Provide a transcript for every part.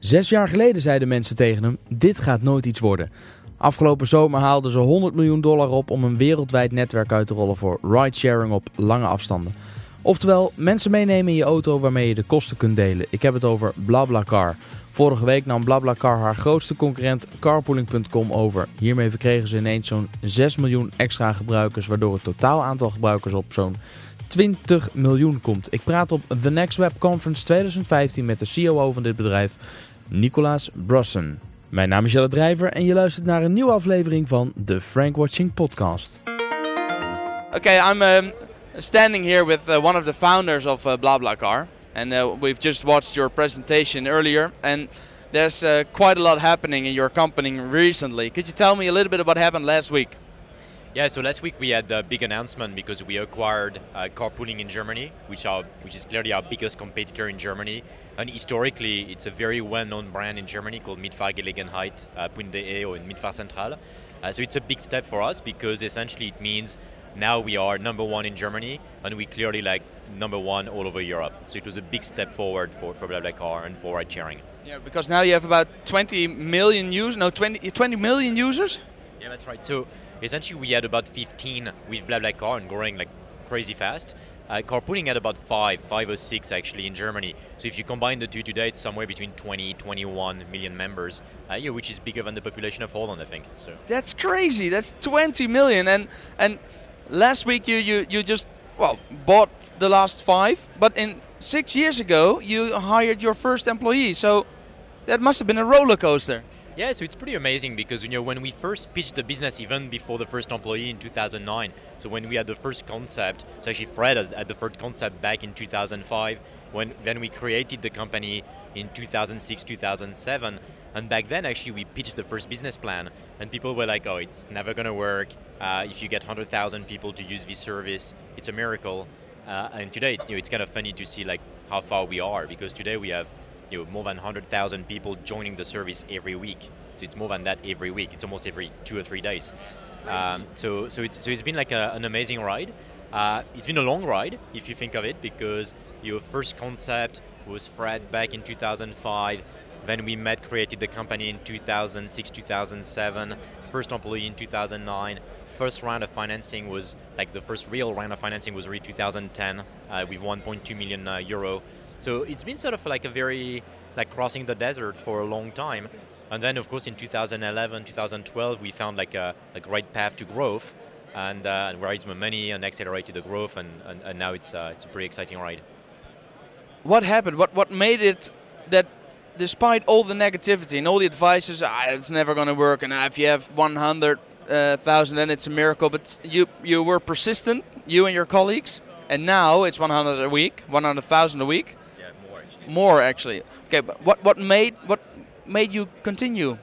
Zes jaar geleden zeiden mensen tegen hem: dit gaat nooit iets worden. Afgelopen zomer haalden ze 100 miljoen dollar op om een wereldwijd netwerk uit te rollen voor ridesharing op lange afstanden. Oftewel, mensen meenemen in je auto waarmee je de kosten kunt delen. Ik heb het over BlaBlaCar. Vorige week nam BlaBlaCar haar grootste concurrent carpooling.com over. Hiermee verkregen ze ineens zo'n 6 miljoen extra gebruikers, waardoor het totaal aantal gebruikers op zo'n 20 miljoen komt. Ik praat op The Next Web Conference 2015 met de COO van dit bedrijf, Nicolaas Brussen. Mijn naam is Jelle Drijver en je luistert naar een nieuwe aflevering van de Frank Watching Podcast. Okay, I'm um, standing here with uh, one of the founders of uh, BlaBlaCar, and uh, we've just watched your presentation earlier, and there's uh, quite a lot happening in your company recently. Could you tell me a little bit of what happened last week? Yeah, so last week we had a big announcement because we acquired uh, carpooling in Germany, which are which is clearly our biggest competitor in Germany. And historically, it's a very well-known brand in Germany called Mitfahrgelegenheit uh, or Mitfahrzentrale. Uh, so it's a big step for us because essentially it means now we are number one in Germany and we clearly like number one all over Europe. So it was a big step forward for, for BlaBlaCar and for ride sharing. Yeah, because now you have about 20 million users. No, 20, 20 million users. Yeah, that's right. So essentially, we had about 15 with BlaBlaCar and growing like crazy fast. Uh, carpooling at about five, five or six actually in Germany. So if you combine the two today, it's somewhere between 20, 21 million members, uh, yeah, which is bigger than the population of Holland, I think. So That's crazy. That's 20 million. And and last week you you, you just well bought the last five, but in six years ago you hired your first employee. So that must have been a roller coaster. Yeah, so it's pretty amazing because you know when we first pitched the business, even before the first employee in 2009. So when we had the first concept, so actually Fred had the first concept back in 2005. When then we created the company in 2006, 2007, and back then actually we pitched the first business plan, and people were like, "Oh, it's never gonna work. Uh, if you get 100,000 people to use this service, it's a miracle." Uh, and today, you know, it's kind of funny to see like how far we are because today we have you know, more than 100,000 people joining the service every week. So it's more than that every week. It's almost every two or three days. Um, so, so, it's, so it's been like a, an amazing ride. Uh, it's been a long ride, if you think of it, because your first concept was Fred back in 2005. Then we met, created the company in 2006, 2007. First employee in 2009. First round of financing was like the first real round of financing was really 2010 uh, with 1.2 million uh, euro. So it's been sort of like a very like crossing the desert for a long time. And then, of course, in 2011, 2012, we found like a, a great path to growth, and, uh, raised more money and accelerated the growth, and, and, and now it's uh, it's a pretty exciting ride. What happened? What what made it that despite all the negativity and all the advices, ah, it's never going to work, and if you have 100,000, then it's a miracle. But you you were persistent, you and your colleagues, and now it's 100 a week, 100,000 a week. More actually. Okay, but what what made what made you continue?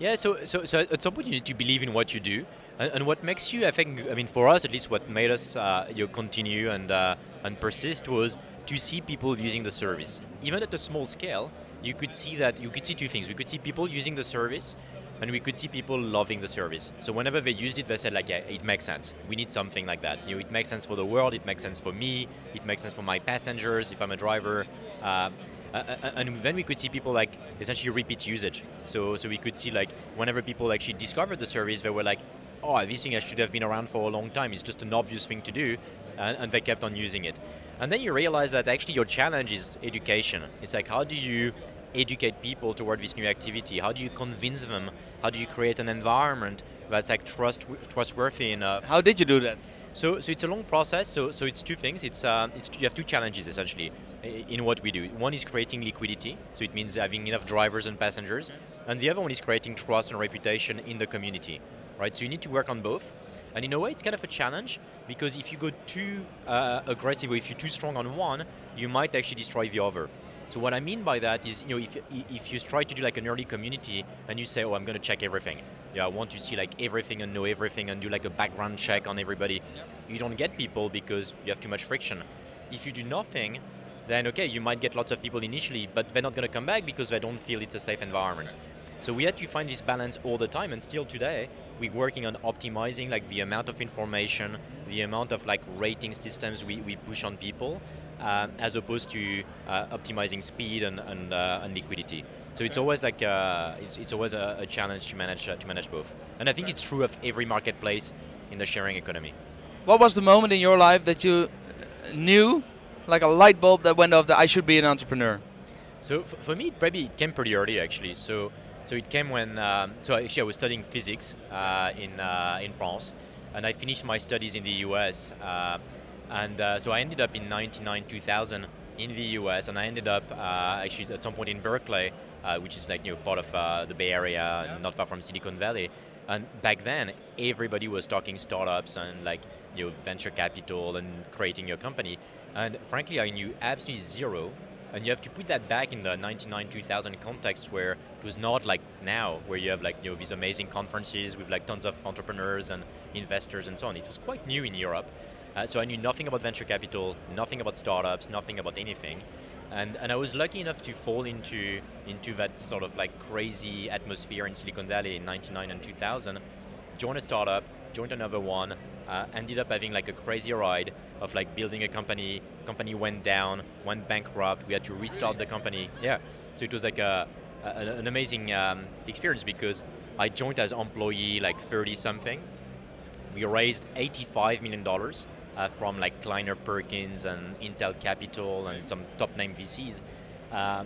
Yeah, so, so, so at some point you need to believe in what you do. And, and what makes you, I think, I mean, for us at least, what made us uh, you continue and, uh, and persist was to see people using the service. Even at a small scale, you could see that, you could see two things. We could see people using the service, and we could see people loving the service. So whenever they used it, they said like, yeah, it makes sense. We need something like that. You know, it makes sense for the world. It makes sense for me. It makes sense for my passengers if I'm a driver. Uh, uh, uh, and then we could see people like essentially repeat usage. So so we could see like whenever people actually discovered the service, they were like, oh, this thing should have been around for a long time. It's just an obvious thing to do, and, and they kept on using it. And then you realize that actually your challenge is education. It's like how do you educate people toward this new activity? How do you convince them? How do you create an environment that's like trust trustworthy enough? How did you do that? So, so it's a long process. So, so it's two things. It's, uh, it's you have two challenges essentially in what we do. One is creating liquidity, so it means having enough drivers and passengers, and the other one is creating trust and reputation in the community, right? So you need to work on both. And in a way, it's kind of a challenge because if you go too uh, aggressive or if you're too strong on one, you might actually destroy the other. So what I mean by that is, you know, if, if you try to do like an early community and you say, oh, I'm going to check everything. Yeah, I want to see like everything and know everything and do like a background check on everybody. You don't get people because you have too much friction. If you do nothing, then okay, you might get lots of people initially, but they're not going to come back because they don't feel it's a safe environment. So we had to find this balance all the time, and still today we're working on optimizing like the amount of information, the amount of like rating systems we, we push on people, um, as opposed to uh, optimizing speed and, and, uh, and liquidity. So it's always like uh, it's, it's always a, a challenge to manage uh, to manage both. And I think it's true of every marketplace in the sharing economy. What was the moment in your life that you uh, knew, like a light bulb that went off, that I should be an entrepreneur? So f- for me, it probably it came pretty early actually. So so it came when um, so actually I was studying physics uh, in uh, in France, and I finished my studies in the US, uh, and uh, so I ended up in 99 2000 in the US, and I ended up uh, actually at some point in Berkeley, uh, which is like you know part of the Bay Area, Yeah. not far from Silicon Valley. And back then, everybody was talking startups and like you know venture capital and creating your company. And frankly, I knew absolutely zero and you have to put that back in the 99 2000 context where it was not like now where you have like you know these amazing conferences with like tons of entrepreneurs and investors and so on it was quite new in europe uh, so i knew nothing about venture capital nothing about startups nothing about anything and, and I was lucky enough to fall into into that sort of like crazy atmosphere in Silicon Valley in 99 and 2000 joined a startup, joined another one, uh, ended up having like a crazy ride of like building a company. Company went down, went bankrupt. We had to restart the company. Yeah, so it was like a, a an amazing um, experience because I joined as employee like 30 something. We raised 85 million dollars uh, from like Kleiner Perkins and Intel Capital and some top name VCs. Uh,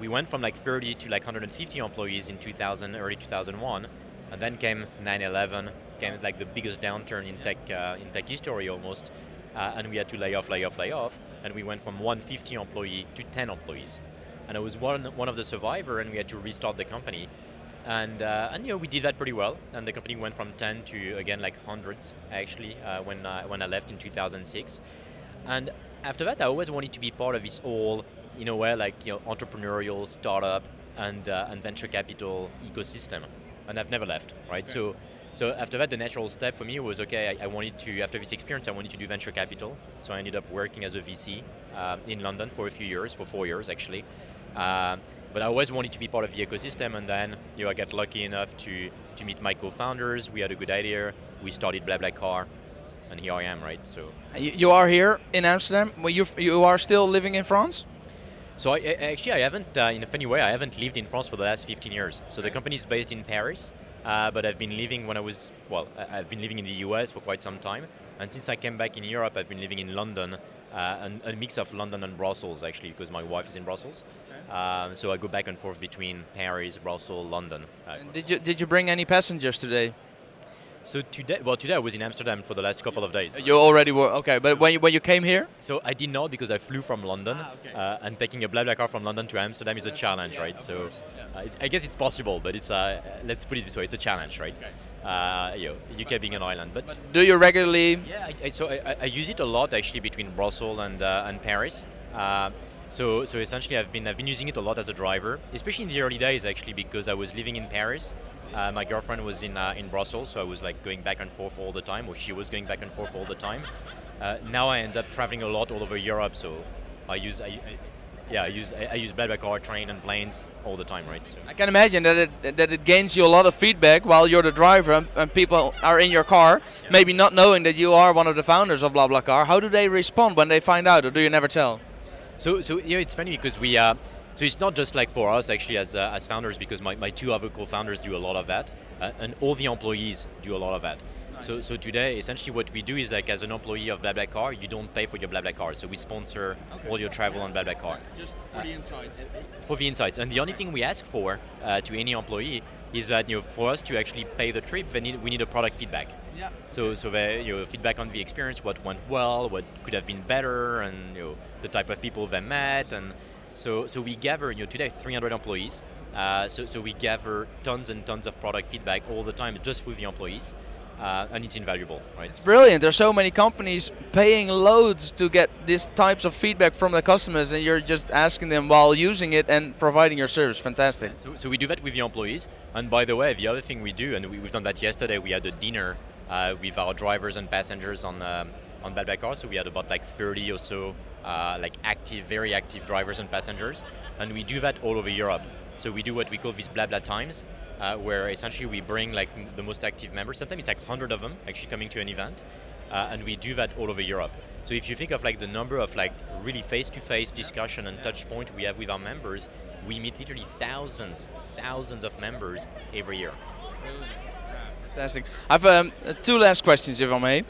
we went from like 30 to like 150 employees in 2000, early 2001, and then came 9/11, came like the biggest downturn in tech uh, in tech history almost, uh, and we had to lay off, lay off, lay off, and we went from 150 employee to 10 employees, and I was one one of the survivor, and we had to restart the company, and uh, and you know we did that pretty well, and the company went from 10 to again like hundreds actually uh, when uh, when I left in 2006, and after that I always wanted to be part of this whole in a way like you know entrepreneurial startup and uh, and venture capital ecosystem, and I've never left right. So. So after that, the natural step for me was okay. I, I wanted to, after this experience, I wanted to do venture capital. So I ended up working as a VC uh, in London for a few years, for four years actually. Uh, but I always wanted to be part of the ecosystem, and then you know I got lucky enough to to meet my co-founders. We had a good idea. We started BlaBlaCar, and here I am, right? So You, you are here in Amsterdam. Well, you you are still living in France. So I, I- actually, I haven't, uh, in a funny way, I haven't lived in France for the last 15 years. So the company is based in Paris, uh, but I've been living when I was, well, I've been living in the US for quite some time. And since I came back in Europe, I've been living in London, uh, and a mix of London and Brussels, actually, because my wife is in Brussels. Um, so I go back and forth between Paris, Brussels, London. Uh, Did you did you bring any passengers today? So today, well, today I was in Amsterdam for the last couple of days. You already were okay, but when you when you came here, So I did not because I flew from London, Ah, okay. uh, and taking a BlaBlaCar from London to Amsterdam is a challenge, right? So uh, it's, I guess it's possible, but it's uh, let's put it this way: it's a challenge, right? Uh, you know, UK being an island, but, do you regularly? yeah, I, I, so I, I- use it a lot actually between Brussels and uh, and Paris. So so essentially, I've been I've been using it a lot as a driver, especially in the early days actually because I was living in Paris. Uh, my girlfriend was in uh, in Brussels, so I was like going back and forth all the time, or she was going back and forth all the time. Uh, now I end up traveling a lot all over Europe, so I use I, I, yeah I use I, I use BlaBlaCar, train, and planes all the time, right? So. I can imagine that it that it gains you a lot of feedback while you're the driver and, and people are in your car, maybe not knowing that you are one of the founders of BlaBlaCar. How do they respond when they find out, or do you never tell? So, so yeah, it's funny because we, uh, so it's not just like for us actually as, uh, as founders because my, my two other co-founders do a lot of that, uh, and all the employees do a lot of that. So, so today, essentially, what we do is like as an employee of BlaBlaCar, you don't pay for your BlaBlaCar, so we sponsor all your travel on BlaBlaCar Just for the insights. for the insights. And the only thing we ask for uh, to any employee is that you know for us to actually pay the trip, they need, we need a product feedback. Yeah. So, so you know, feedback on the experience, what went well, what could have been better, and you know, the type of people they met, and so so we gather you know today 300 employees. Uh, so, so we gather tons and tons of product feedback all the time just for the employees, uh, and it's invaluable, right? It's brilliant. There's so many companies paying loads to get these types of feedback from the customers, and you're just asking them while using it and providing your service. Fantastic. So, so we do that with the employees. And by the way, the other thing we do, and we, we've done that yesterday, we had a dinner with our drivers and passengers on um, on BlaBlaCar. So we had about like 30 or so uh, like active, very active drivers and passengers, and we do that all over Europe. So we do what we call these BlaBla times, uh, where essentially we bring like the most active members. Sometimes it's like 100 of them actually coming to an event. uh, and we do that all over Europe. So if you think of like the number of like really face-to-face discussion and touch point we have with our members, we meet literally thousands, thousands of members every year. Fantastic. I've um, two last questions, if I may.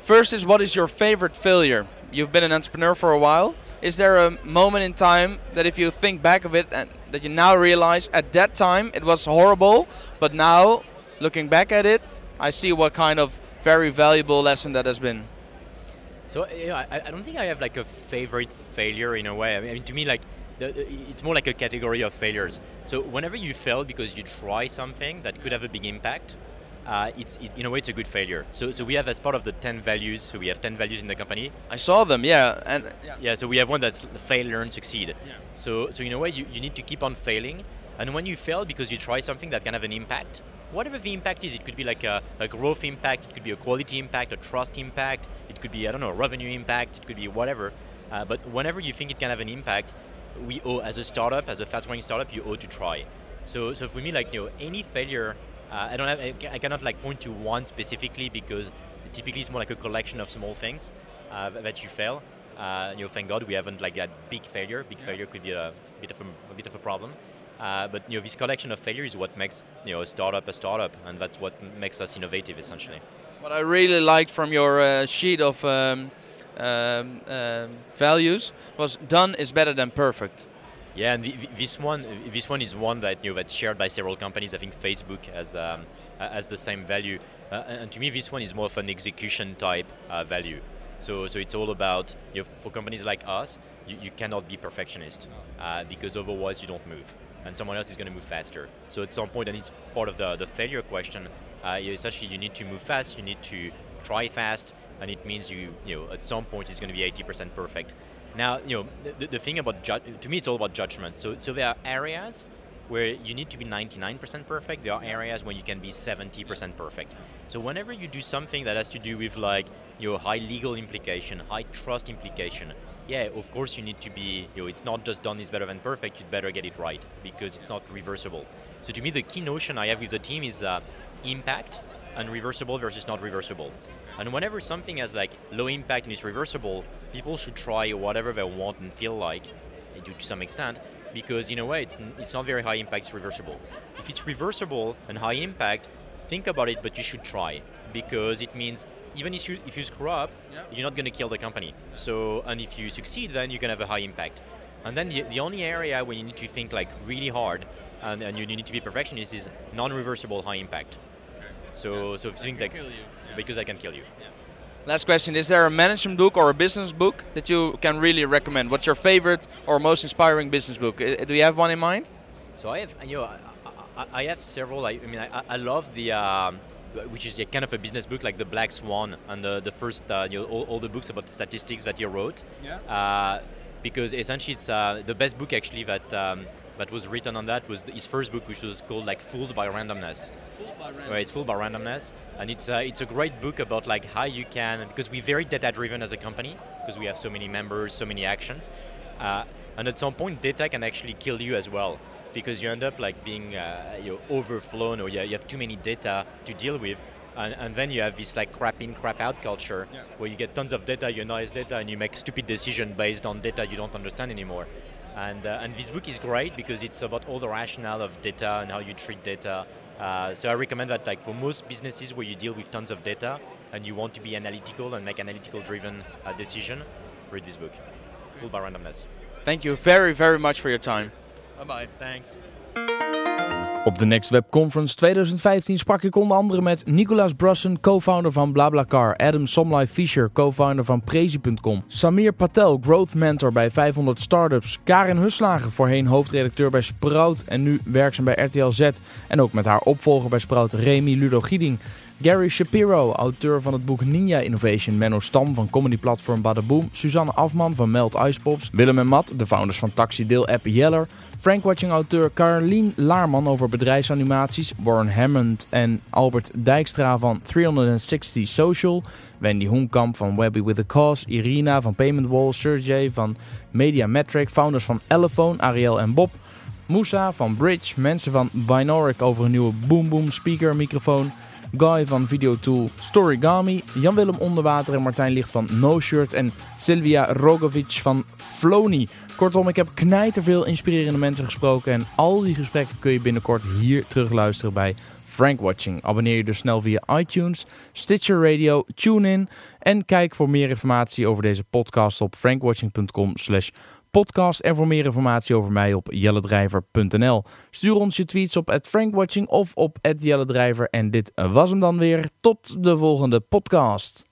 First is, what is your favorite failure? You've been an entrepreneur for a while. Is there a moment in time that, if you think back of it, and that you now realize at that time it was horrible, but now, looking back at it, I see what kind of very valuable lesson that has been. So know, I, I don't think I have like a favorite failure in a way. I mean, to me, like the, it's more like a category of failures. So whenever you fail because you try something that could have a big impact, uh, it's it, in a way it's a good failure. So so we have as part of the ten values. So we have ten values in the company. I saw them, yeah, and yeah. yeah so we have one that's fail, learn, succeed. Yeah. So so in a way you, you need to keep on failing, and when you fail because you try something that can have an impact, whatever the impact is, it could be like a, a growth impact, it could be a quality impact, a trust impact, it could be I don't know a revenue impact, it could be whatever. Uh, but whenever you think it can have an impact, we owe as a startup, as a fast-growing startup, you owe to try. So so for me, like you know, any failure uh, I don't have, I cannot like point to one specifically because typically it's more like a collection of small things uh, that you fail. Uh, you know, thank God we haven't like that big failure. Big yeah. failure could be a bit of a, a bit of a problem. Uh, but you know, this collection of failure is what makes you know a startup a startup, and that's what makes us innovative essentially. What I really liked from your uh, sheet of um, um, um, values was done is better than perfect. Yeah, and this one, this one is one that you know that's shared by several companies. I think Facebook has um, has the same value, uh, and to me, this one is more of an execution type uh, value. So, so it's all about you know, for companies like us, you, you cannot be perfectionist uh, because otherwise you don't move, and someone else is going to move faster. So at some point, and it's part of the the failure question. Uh, essentially, you need to move fast. You need to try fast, and it means you you know at some point it's going to be 80% perfect. Now, you know, the, the thing about ju- to me, it's all about judgment. So, so there are areas where you need to be 99% perfect. There are areas where you can be 70% perfect. So whenever you do something that has to do with like your high legal implication, high trust implication, yeah, of course you need to be, you know, it's not just done is better than perfect. You'd better get it right because it's not reversible. So to me, the key notion I have with the team is uh, impact and reversible versus not reversible. And whenever something has like low impact and is reversible, people should try whatever they want and feel like, eh, to some extent, because in a way it's, it's not very high impact, it's reversible. If it's reversible and high impact, think about it, but you should try because it means even if you if you screw up, yeah. you're not going to kill the company. So and if you succeed, then you can have a high impact. And then the, the only area where you need to think like really hard and, and you need to be perfectionist is non-reversible high impact. Okay. So yeah. so if you think like because I can kill you. Yeah. Last question: Is there a management book or a business book that you can really recommend? What's your favorite or most inspiring business book? Do you have one in mind? So I have, you know, I, I, I have several. I, I mean, I, I love the. Um, which is kind of a business book like the Black Swan and the, the first, uh, you know, all, all, the books about statistics that you wrote. Yeah. Uh, because essentially it's uh, the best book actually that um, that was written on that was his first book, which was called like Fooled by Randomness. Fooled by Randomness. Where it's fooled by randomness, and it's a, it's a great book about like how you can because we're very data driven as a company because we have so many members, so many actions, uh, and at some point data can actually kill you as well because you end up like being uh, you know, overflown or you have too many data to deal with. And, and, then you have this like crap in, crap out culture yeah. where you get tons of data, you analyze data, and you make stupid decisions based on data you don't understand anymore. And, uh, and this book is great because it's about all the rationale of data and how you treat data. Uh, so I recommend that like for most businesses where you deal with tons of data and you want to be analytical and make analytical driven uh, decision, read this book. Fooled by Randomness. Thank you very, very much for your time. Bye bye. Thanks. Op de Next Web Conference 2015 sprak ik onder andere met Nicolas Brussen, co-founder van BlaBlaCar, Adam Somlai Fischer, co-founder van Prezi.com, Samir Patel, growth mentor bij 500 Startups, Karin Huslagen, voorheen hoofdredacteur bij Sprout en nu werkzaam bij RTL Z en ook met haar opvolger bij Sprout, Remy Ludo Gieding. Gary Shapiro, auteur van het boek Ninja Innovation, Menno Stam van comedyplatform Badaboom, Suzanne Afman van Meld Icepops, Willem en Matt, de founders van taxideel-app Yeller, Frankwatching-auteur Carlien Laarman over bedrijfsanimaties, Warren Hammond en Albert Dijkstra van 360 Social, Wendy Hoenkamp van Webby with a Cause, Irina van Payment Wall, Sergey van Mediametric, founders van Elephone, Ariel en Bob, Moussa van Bridge, mensen van Binoric over een nieuwe Boom Boom speaker microfoon, Guy van Videotool Storygami, Jan-Willem Onderwater en Martijn Licht van No Shirt en Silvia Rogovic van Flony. Kortom, ik heb knijterveel inspirerende mensen gesproken en al die gesprekken kun je binnenkort hier terugluisteren bij Frank Watching. Abonneer je dus snel via iTunes, Stitcher Radio, TuneIn en kijk voor meer informatie over deze podcast op frankwatching.com slash podcast en voor meer informatie over mij op jelledrijver.nl. Stuur ons je tweets op @frankwatching of op @jelledrijver en dit was hem dan weer. Tot de volgende podcast.